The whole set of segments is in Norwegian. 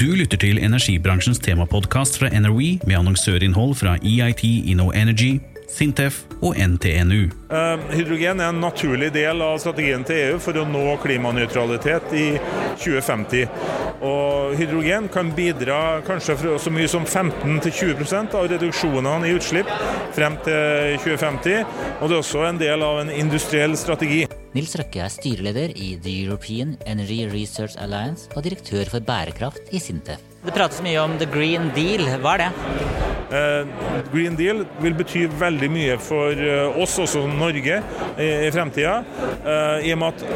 Du lytter til energibransjens temapodkast fra NRW med annonsørinnhold fra EIT InnoEnergy, Sintef og NTNU. Uh, hydrogen er en naturlig del av strategien til EU for å nå klimanøytralitet i 2050. Og hydrogen kan bidra kanskje for så mye som 15-20% av reduksjonene i utslipp frem til 2050. Og det er også en del av en industriell strategi. Nils Røkke er styreleder i The European Energy Research Alliance og direktør for bærekraft i Sintef. Det prates mye om The Green Deal. Hva er det? Uh, Green Deal vil bety veldig mye for uh, oss, også Norge, i, i fremtida. Uh, I og med at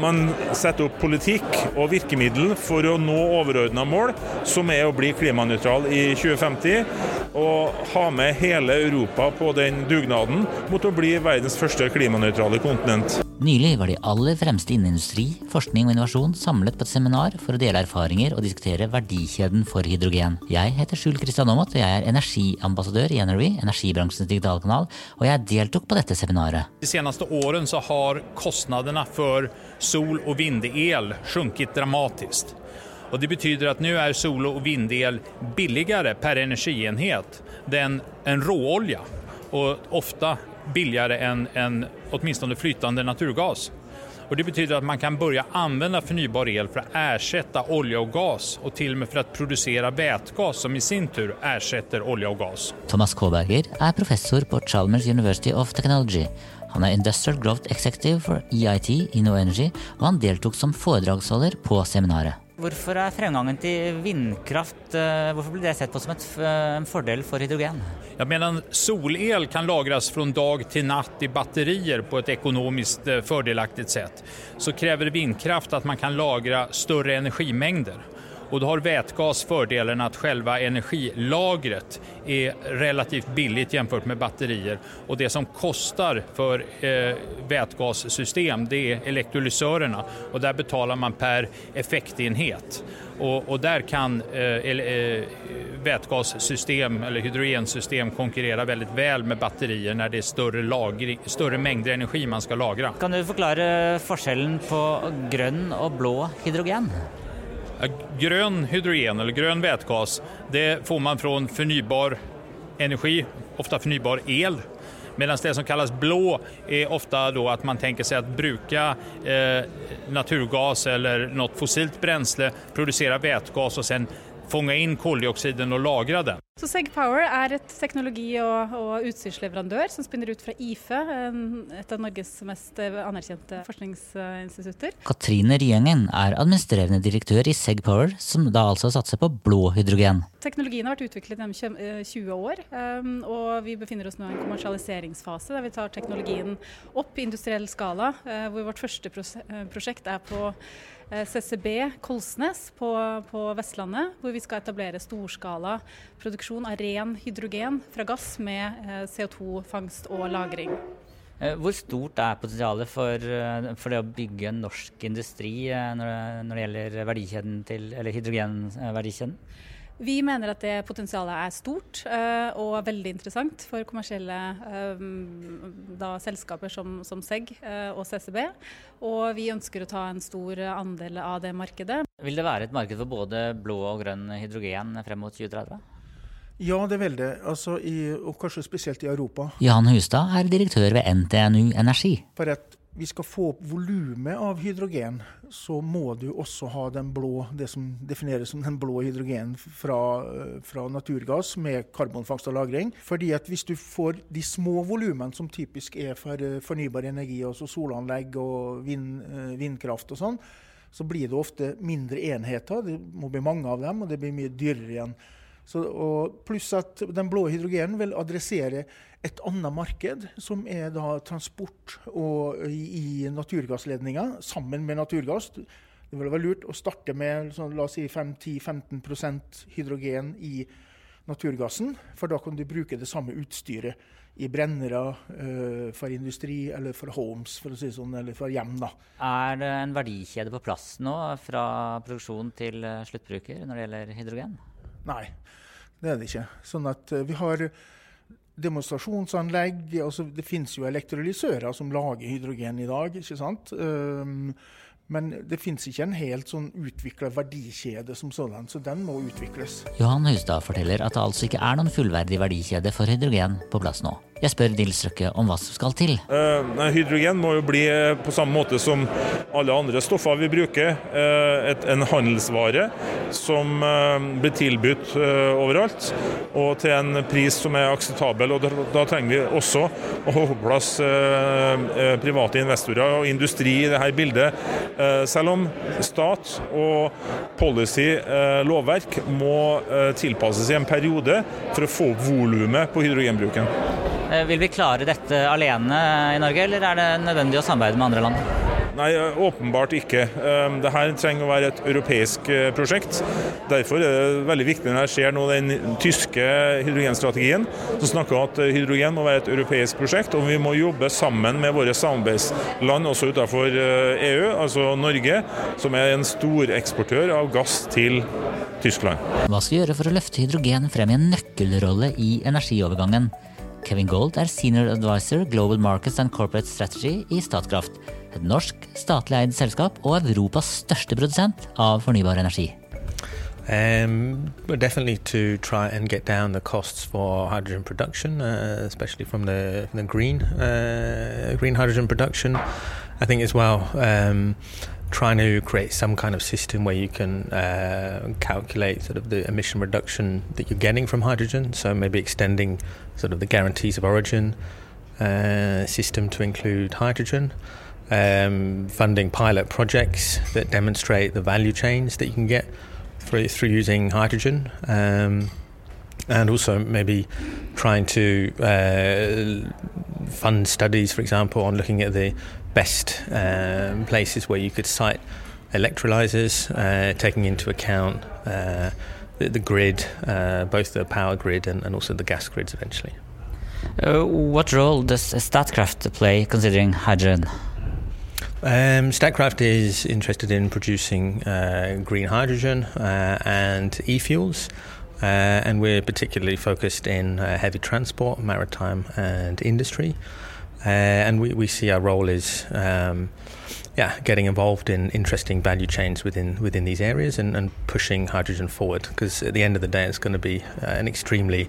man setter opp politikk og virkemiddel for å nå overordna mål, som er å bli klimanøytral i 2050. Og ha med hele Europa på den dugnaden mot å bli verdens første klimanøytrale kontinent. Nylig var de aller fremste innen industri, forskning og innovasjon samlet på et seminar for å dele erfaringer og diskutere verdikjeden for hydrogen. Jeg heter Skjul Kristian Aamodt, og jeg er energiambassadør i Energy, energibransjens digitalkanal, og jeg deltok på dette seminaret. De seneste årene så har kostnadene for sol- og vindel sunket dramatisk. Og Det betyder at nå er sol- og vindel billigere per energienhet enn en råolje, og ofte billigere enn en, åtminstone flytende naturgas. Och det betyder at man kan begynne å anvende fornybar el for å ersätta olje og gass og til og med for å produsere vätgas som i sin tur ersätter olje og gass. Thomas Kåberger er professor på Chalmers University of Technology. Han er Industrial Growth Executive for EIT InnoEnergy, og han deltok som foredragsholder på seminaret. Hvorfor er fremgangen til vindkraft eh, hvorfor blir det sett på som et, en fordel for hydrogen? Ja, medan solel kan lagres fra dag til natt i batterier på et økonomisk eh, fordelaktig sett, så krever vindkraft at man kan lagre større energimengder. Och då har vätgas fördelen att själva energilagret är relativt billigt jämfört med batterier. Och det som kostar för eh, vätgassystem det är elektrolysörerna och där betalar man per effektenhet. Och, och där kan eh, eh, vätgassystem eller hydrogensystem konkurrera väldigt väl med batterier när det är större, lagring, större mängder energi man ska lagra. Kan du förklara forskjellen på grønn og blå hydrogen? Grön hydrogen eller grön vätgas det får man från förnybar energi, ofta förnybar el. Medan det som kallas blå är ofta då att man tänker sig att bruka eh, naturgas eller något fossilt bränsle, producera vätgas och sen fånga inn koldioxiden og lagre den. Så Seg Power er et teknologi- og, og, utstyrsleverandør som spinner ut fra IFE, et av Norges mest anerkjente forskningsinstitutter. Katrine Ryengen er administrerende direktør i Seg Power, som da altså satser på blå hydrogen. Teknologien har vært utviklet gjennom 20 år, um, og vi befinner oss nå i en kommersialiseringsfase der vi tar teknologien opp i industriell skala, uh, hvor vårt første prosjekt er på CCB Kolsnes på, på Vestlandet, hvor vi skal etablere storskala produksjon av ren hydrogen fra gass med eh, CO2-fangst og -lagring. Eh, hvor stort er potensialet for, eh, for, det å bygge norsk industri når, når det gjelder hydrogenverdikjeden? Vi mener at det potensialet er stort og veldig interessant for kommersielle da, selskaper som, som SEG og CCB. Og vi ønsker å ta en stor andel av det markedet. Vil det være et marked for både blå og grønn hydrogen frem mot 2030? Ja, det vil det. Altså i, og kanskje spesielt i Europa. Jan Hustad er direktør ved NTNU Energi. For at vi skal få opp volumet av hydrogen, så må du også ha den blå, det som defineres som den blå hydrogen fra, fra naturgass med karbonfangst og -lagring. Fordi at hvis du får de små volumene som typisk er for fornybar energi, altså solanlegg og vind, eh, vindkraft og sånn, så blir det ofte mindre enheter. Det må bli mange av dem, og det blir mye dyrere igjen. Så, pluss at den blå hydrogenen vil adressere et annet marked, som er transport og i, i naturgassledninger sammen med naturgass. Det vil være lurt å starte med sånn, la oss si 5-10-15% hydrogen i naturgassen. For da kan du bruke det samme utstyret i brennere uh, for industri eller for homes, for å si sånn, eller for hjem. da. Er det en verdikjede på plass nå fra produksjon til eh, sluttbruker når det gjelder hydrogen? Nei, det er det ikke. Sånn at uh, vi har demonstrasjonsanlegg. Altså, det finnes jo elektrolysører som lager hydrogen i dag. ikke sant? Um, men det finnes ikke en helt sånn utvikla verdikjede som sådan, så den må utvikles. Johan Hustad forteller at det altså ikke er noen fullverdig verdikjede for hydrogen på plass nå. Jeg spør Nils Røkke om hva som skal til. Eh, hydrogen må jo bli uh, på samme måte som alle andre stoffer vi bruker, uh, et, en handelsvare som blir tilbudt overalt, og til en pris som er akseptabel. og da trenger vi også å få på plass private investorer og industri i dette bildet. selv om stat og policy, lovverk, må tilpasses i en periode for å få opp volumet på hydrogenbruken. Eh, vil vi klare dette alene i Norge, eller er det nødvendig å samarbeide med andre land? Nei, åpenbart ikke. Ehm, Dette trenger å være et europeisk eh, prosjekt. Derfor er det veldig viktig når jeg ser nå den tyske hydrogenstrategien, som snakker om at hydrogen må være et europeisk prosjekt, og vi må jobbe sammen med våre samarbeidsland også utenfor EU, eh, e altså Norge, som er en storeksportør av gass til Tyskland. Hva skal vi gjøre for å løfte hydrogen frem i en nøkkelrolle i energiovergangen? Kevin Gold er senior advisor Global Markets and Corporate Strategy i Statkraft, et norsk statlig eid selskap og Europas største produsent av fornybar energi. Um, definitely to try and get down the costs for hydrogen production, uh, especially from the, from the green uh, green hydrogen production. I think as well. Um, trying to create some kind of system where you can uh, calculate sort of the emission reduction that you're getting from hydrogen. So maybe extending sort of the guarantees of origin uh, system to include hydrogen. Um, funding pilot projects that demonstrate the value chains that you can get through, through using hydrogen. Um, and also maybe trying to uh, fund studies, for example, on looking at the best um, places where you could site electrolyzers, uh, taking into account uh, the, the, grid, uh, both the power grid and, and, also the gas grids eventually. Uh, what role does Statkraft play considering hydrogen? Um, Statkraft is interested in producing uh, green hydrogen uh, and e fuels. Uh, and we're particularly focused in uh, heavy transport, maritime, and industry. Uh, and we, we see our role is um, yeah, getting involved in interesting value chains within within these areas and, and pushing hydrogen forward. Because at the end of the day, it's going to be uh, an extremely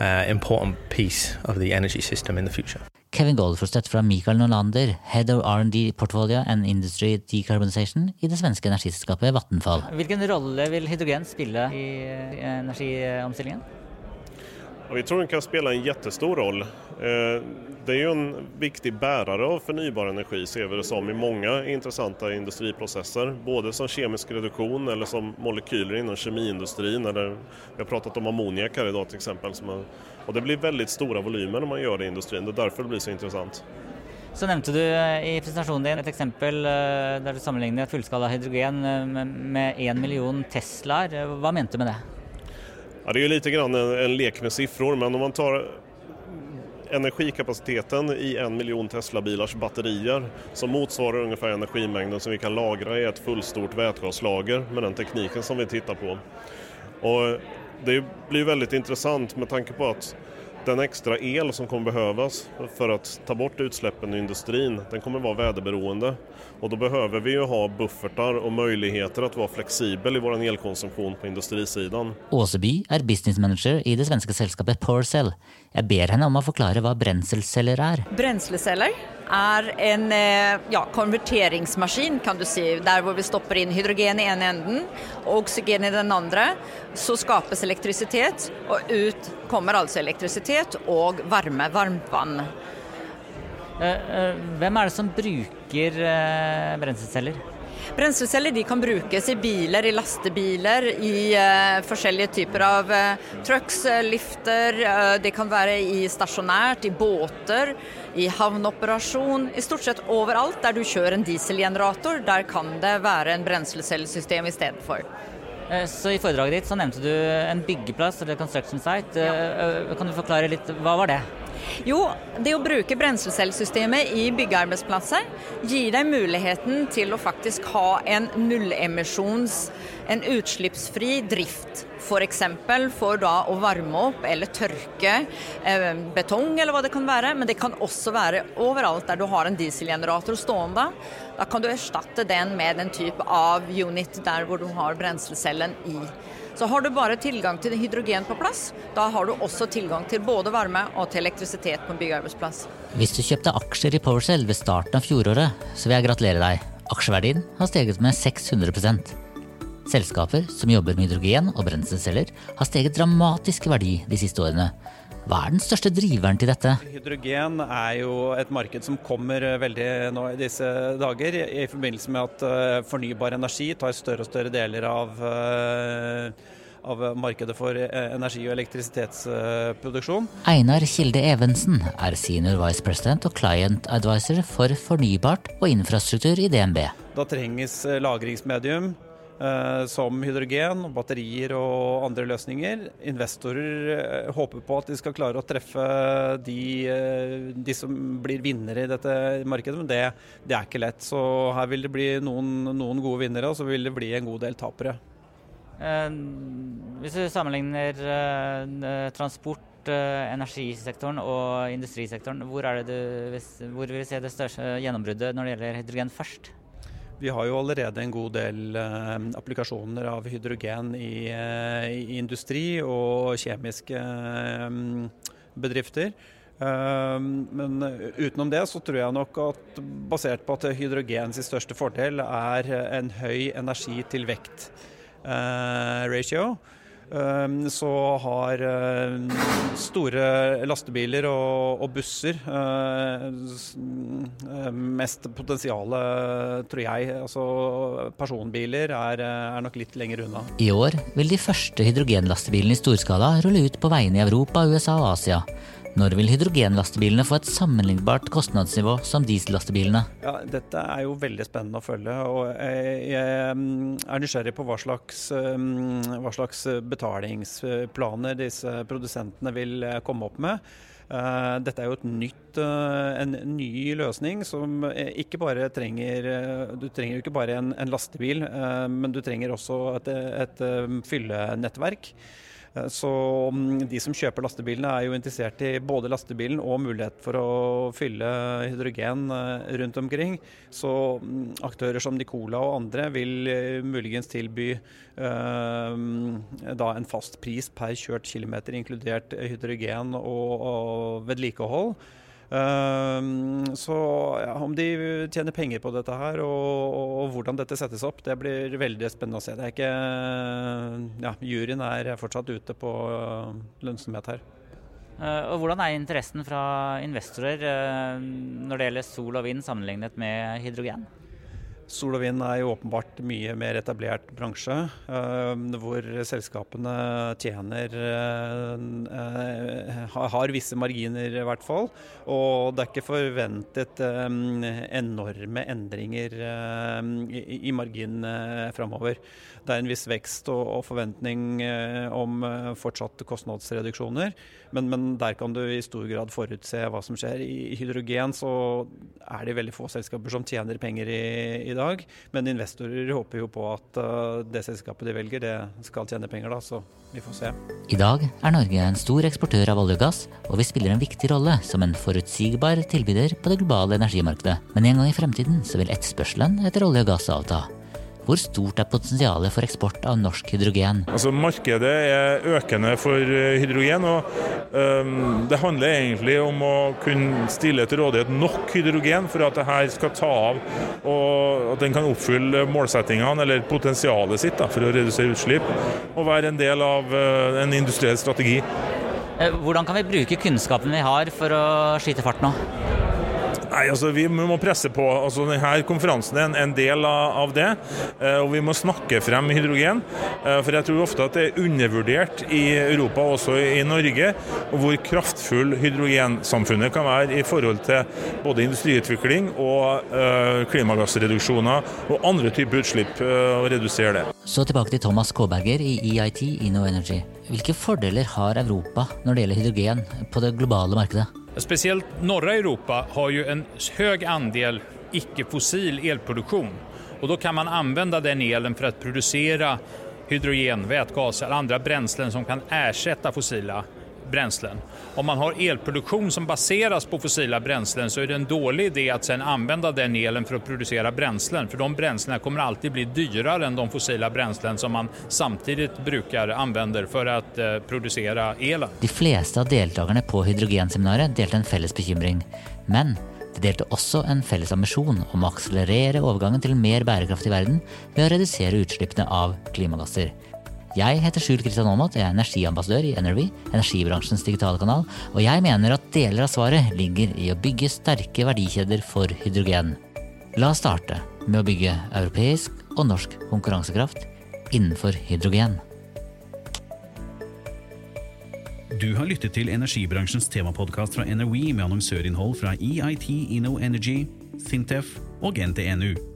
uh, important piece of the energy system in the future. Kevin Goldforstedt fra Mikael Nolander, Head of R&D Portfolio and Industry Decarbonization i det svenske energiselskapet Vattenfall. Hvilken rolle vil hydrogen spille i energiomstillingen? Vi tror den kan spela en jättestor roll. Eh, det är ju en viktig bärare av förnybar energi ser vi det som i många intressanta industriprocesser. Både som kemisk reduktion eller som molekyler inom kemiindustrin. Eller, vi har pratat om ammoniak här idag till exempel. och det blir väldigt stora volymer när man gör det i industrin. Det är därför det blir så intressant. Så nevnte du i presentasjonen din et eksempel eh, der du sammenligner fullskala hydrogen eh, med én million Teslaer. Hva mente du med det? Ja, det är ju lite grann en, en lek med siffror men om man tar energikapaciteten i en miljon Tesla-bilars batterier som motsvarar ungefär energimängden som vi kan lagra i ett fullstort vätgaslager med den tekniken som vi tittar på. Och det blir väldigt intressant med tanke på att den extra el som kommer behövas för att ta bort utsläppen i industrin, den kommer vara väderberoende. Och då behöver vi ju ha buffertar och möjligheter att vara flexibel i vår elkonsumtion på industrisidan. Åseby er business manager i det svenske selskapet Porcel. Jeg ber henne om å forklare hva bränsleceller er. Brenselceller er en eh, ja, konverteringsmaskin, kan du si. Der hvor vi stopper inn hydrogen i ene enden og oksygen i den andre. Så skapes elektrisitet, og ut kommer altså elektrisitet og varme, varmt vann. Eh, eh, hvem er det som bruker brenselceller? Brenselceller kan brukes i biler, i lastebiler, i uh, forskjellige typer av uh, trucks, uh, lifter. det kan være i stasjonært, i båter, i havneoperasjon. I stort sett overalt der du kjører en dieselgenerator, der kan det være en brenselcellesystem istedenfor. Så I foredraget ditt så nevnte du en byggeplass, eller construction site. Ja. Kan du forklare litt, hva var det? Jo, det å bruke brenselcellesystemet i byggearbeidsplasser gir deg muligheten til å faktisk ha en nullemisjons, en utslippsfri drift. F.eks. For, for da å varme opp eller tørke eh, betong eller hva det kan være. Men det kan også være overalt der du har en dieselgenerator stående. Da kan du erstatte den med den type av unit der hvor du har brenselcellen i. Så har du bare tilgang til hydrogen på plass, da har du også tilgang til både varme og til elektrisitet på en byggearbeidsplass. Hvis du kjøpte aksjer i PowerCell ved starten av fjoråret, så vil jeg gratulere deg. Aksjeverdien har steget med 600% Selskaper som jobber med hydrogen og brenselceller, har steget dramatisk verdi de siste årene. Hva er den største driveren til dette? Hydrogen er jo et marked som kommer veldig nå i disse dager, i forbindelse med at eh, fornybar energi tar større og større deler av, eh, av markedet for eh, energi- og elektrisitetsproduksjon. Einar Kilde Evensen er senior vice president og client advisor for fornybart og infrastruktur i DNB. Da trenges lagringsmedium Eh, som hydrogen, batterier og andre løsninger. Investorer eh, håper på at de skal klare å treffe de, eh, de som blir vinnere i dette markedet, men det, det, er ikke lett. Så her vil det bli noen, noen gode vinnere, og så vil det bli en god del tapere. Hvis du sammenligner transport energisektoren og industrisektoren. Hvor, du, hvor vil du se det største gjennombruddet når det gjelder hydrogen først? Vi har jo allerede en god del eh, applikasjoner av hydrogen i, eh, i industri og kjemiske eh, bedrifter. Men utenom det så tror jeg nok at basert på at hydrogens største fordel er en høy energi til vekt ratio, så har ehm, store lastebiler og, busser ehm, mest potensial, tror jeg. Altså personbiler er, er, nok litt lenger unna. I år vil de første hydrogenlastebilene i storskala rulle ut på veiene i Europa, USA og Asia. Når vil hydrogenlastebilene få et sammenlignbart kostnadsnivå som diesellastebilene? Ja, dette er jo veldig spennende å følge. og Jeg er nysgjerrig på hva slags, mm, hva slags betalingsplaner disse produsentene vil eh, komme opp med. Eh, dette er jo nytt, eh, en ny løsning som ikke bare trenger Du trenger jo ikke bare en, en lastebil, men du trenger også et, et fyllenettverk. Eh, så mm, de som kjøper lastebilene er jo interessert i både lastebilen og mulighet for å fylle hydrogen eh, rundt omkring. Så mm, aktører som Nicola og andre vil eh, muligens tilby eh, da en fast pris per kjørt kilometer, inkludert hydrogen og, og vedlikehold. Ehm, så ja, om de tjener penger på dette her og, og, hvordan dette settes opp, det blir veldig spennende å se. Det er ikke ja, Juryen er fortsatt ute på lønnsomhet her. Eh, og Hvordan er interessen fra investorer eh, når det gjelder sol og vind sammenlignet med hydrogen? Sol og vind er jo åpenbart mye mer etablert bransje, uh, hvor selskapene tjener uh, Har visse marginer, i hvert fall. Og det er ikke forventet um, enorme endringer i, margin framover. Det er en viss vekst og, forventning om fortsatte kostnadsreduksjoner, men, men, der kan du i stor grad forutse hva som skjer. I hydrogen så er det veldig få selskaper som tjener penger i, i dag. Men investorer håper jo på at uh, det selskapet de velger, det skal tjene penger, da. Så vi får se. I dag er Norge en stor eksportør av olje og gass, og vi spiller en viktig rolle som en forutsigbar tilbyder på det globale energimarkedet. Men en gang i fremtiden så vil etterspørselen etter olje og gass avta. Hvor stort er potensialet for eksport av norsk hydrogen? Altså Markedet er økende for eh, hydrogen. og um, Det handler egentlig om å kunne stille til rådighet nok hydrogen for at det her skal ta av og at den kan oppfylle målsettingene eller potensialet sitt da, for å redusere utslipp. Og være en del av uh, en industriell strategi. Eh, hvordan kan vi bruke kunnskapen vi har for å skyte fart nå? Nei, altså Vi må presse på. altså denne Konferansen er en, del av det. Eh, og Vi må snakke frem hydrogen. Eh, for jeg tror ofte at det er undervurdert i Europa, også i Norge, hvor kraftfull hydrogensamfunnet kan være i forhold til både industriutvikling og eh, klimagassreduksjoner og andre typer utslipp. og redusere det. Så tilbake til Thomas Kåberger i EIT InnoEnergy. Hvilke fordeler har Europa når det gjelder hydrogen på det globale markedet? Speciellt norra Europa har jo en høy andel ikke-fossil elproduksjon. Og da kan man anvende den elen for å produsere hydrogen, vätgas eller andre brensler som kan erstatte fossila bränslen. Om man har elproduktion som baseras på fossila bränslen så är det en dålig idé att sen använda den elen för att producera bränslen. För de bränslena kommer alltid bli dyrare än de fossila bränslen som man samtidigt brukar använder för att eh, producera elen. De fleste av deltakerne på hydrogenseminaret delte en felles bekymring. Men de delte også en felles ambisjon om å akselerere overgangen til en mer bærekraftig verden ved å redusere utslippene av klimagasser. Jeg heter Sjul Kristian Aamodt, jeg er energiambassadør i NRV, energibransjens digitale kanal, og jeg mener at deler av svaret ligger i å bygge sterke verdikjeder for hydrogen. La oss starte med å bygge europeisk og norsk konkurransekraft innenfor hydrogen. Du har lyttet til energibransjens temapodkast fra NRV med annonsørinnhold fra EIT Inno Energy, Sintef og NTNU.